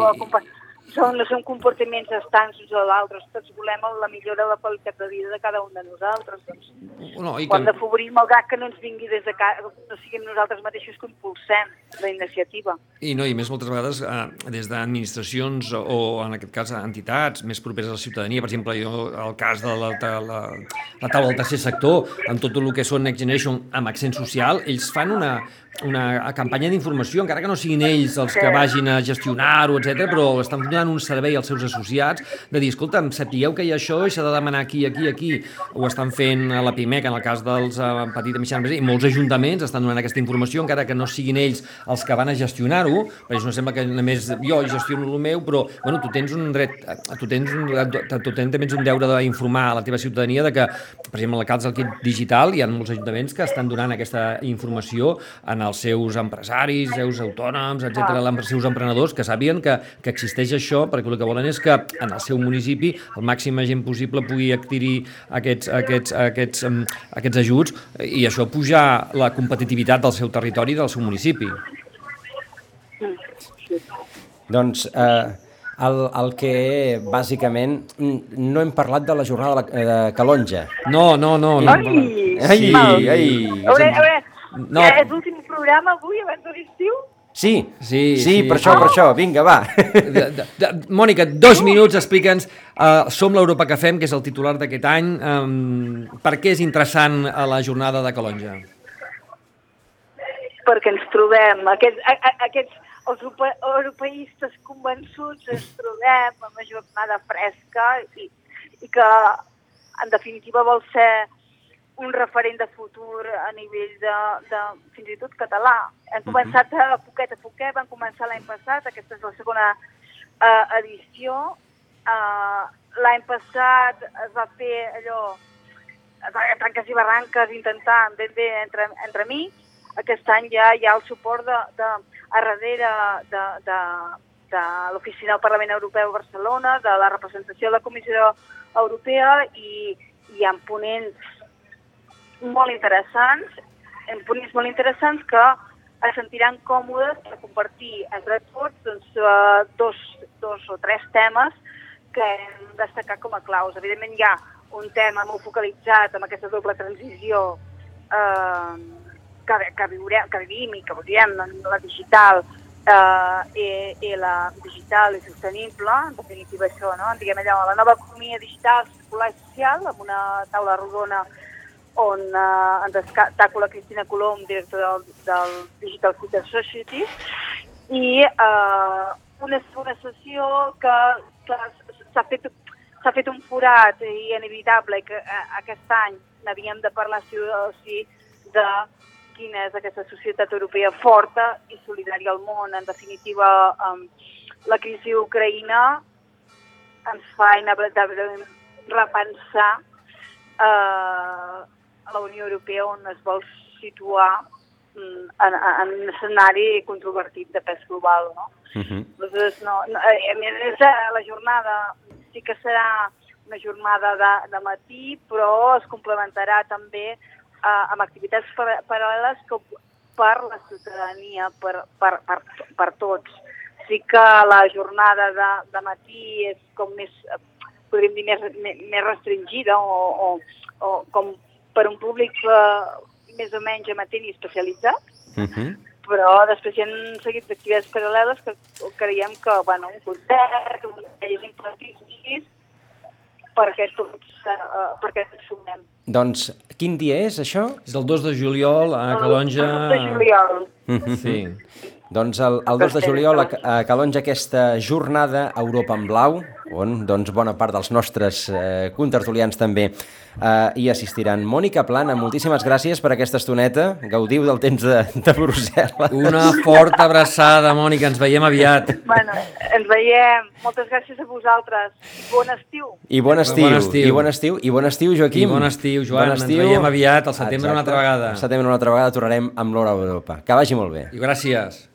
són, són comportaments estancs uns o l'altre, tots volem la millora de la qualitat de vida de cada un de nosaltres. Doncs, No, i hem que, d'afavorir malgrat que no ens vingui des de casa, no siguem nosaltres mateixos que impulsem la iniciativa. I no, i més moltes vegades eh, des d'administracions o, en aquest cas entitats més properes a la ciutadania, per exemple, jo, el cas de la, de la, la taula del tercer sector, amb tot el que són Next Generation amb accent social, ells fan una, una campanya d'informació, encara que no siguin ells els que vagin a gestionar-ho, etc, però estan donant un servei als seus associats de dir, escolta'm, sapigueu que hi ha això i s'ha de demanar aquí, aquí, aquí. Ho estan fent a la PIMEC, en el cas dels uh, petits i mitjans i molts ajuntaments estan donant aquesta informació, encara que no siguin ells els que van a gestionar-ho, perquè no sembla que només jo gestiono el meu, però bueno, tu tens un dret, tu tens un, tu tens, tens un deure d'informar a la teva ciutadania de que, per exemple, en el cas del kit digital, hi ha molts ajuntaments que estan donant aquesta informació en els seus empresaris, seus autònoms, etc, els seus emprenedors, que sàpien que, que existeix això, perquè el que volen és que en el seu municipi el màxim gent possible pugui adquirir aquests, aquests, aquests, um, aquests ajuts i això pujar la competitivitat del seu territori i del seu municipi. Doncs eh, el, el que bàsicament mm, no hem parlat de la jornada de, la, de Calonja. No, no, no. no. Ai! Ai, Val. ai. A veure, a veure, No. ja és l'últim programa avui abans de l'estiu? Sí, Sí, sí, sí. per això, per això, vinga, va. De, de, de, Mònica, dos minuts, explica'ns, uh, som l'Europa que fem, que és el titular d'aquest any, um, per què és interessant a la jornada de Calonja? perquè ens trobem, aquests, a, a, aquests els europe, europeistes convençuts ens trobem amb una jornada fresca i, i que en definitiva vol ser un referent de futur a nivell de, de fins i tot català. Hem començat a poquet a poquet, van començar l'any passat, aquesta és la segona uh, edició. Uh, l'any passat es va fer allò, tanques i barranques, intentant ben bé entre, entre mi. Aquest any ja hi ha el suport de, de, a darrere de, de, de l'Oficina del Parlament Europeu a Barcelona, de la representació de la Comissió Europea i hi ha ponents molt interessants, en ponents molt interessants que es sentiran còmodes per compartir entre tots doncs, uh, dos, dos o tres temes que hem destacat com a claus. Evidentment hi ha un tema molt focalitzat amb aquesta doble transició eh, que, que, viurem, que vivim i que veurem, la digital eh, i, i la digital i sostenible, en definitiva això, no? diguem allò, la nova economia digital, circular i social, amb una taula rodona on eh, ens destaco la Cristina Colom, directora del, del Digital Future Society, i eh, una, una sessió que, que s'ha fet, s'ha fet un forat i inevitable que eh, aquest any n'havíem de parlar sí o sí de quina és aquesta societat europea forta i solidària al món. En definitiva, eh, la crisi ucraïna ens fa inevitablement repensar eh, la Unió Europea on es vol situar mm, en, en un escenari controvertit de pes global. No? Uh -huh. Aleshores, no, no, a més, la jornada sí que serà una jornada de, de matí, però es complementarà també eh, amb activitats par paral·leles que, per la ciutadania, per, per, per, per tots. Sí que la jornada de, de matí és com més, eh, podríem dir, més, més restringida o, o, o com per un públic eh, més o menys amatent i especialitzat, Uh -huh. però després hi ha un seguit d'activitats paral·leles que creiem que, bueno, un concert, un tallers infantils, perquè tots, uh, perquè tots sumem. Doncs quin dia és això? És el 2 de juliol a Calonja... El 2 de juliol. Sí. Doncs el, el 2 de juliol a, a Calonja aquesta jornada Europa en blau, on doncs, bona part dels nostres eh, contertulians també eh, hi assistiran. Mònica Plana, moltíssimes gràcies per aquesta estoneta. Gaudiu del temps de, de Brussel·les. Una forta abraçada, Mònica, ens veiem aviat. Bueno, ens veiem. Moltes gràcies a vosaltres. Bon estiu. I bon estiu, Bon estiu. i bon estiu, i bon estiu, Joaquim. I bon estiu, Joan. Ens veiem aviat, al setembre una altra vegada. Al setembre una altra vegada tornarem amb l'Hora Europa. Que vagi molt bé. I gràcies.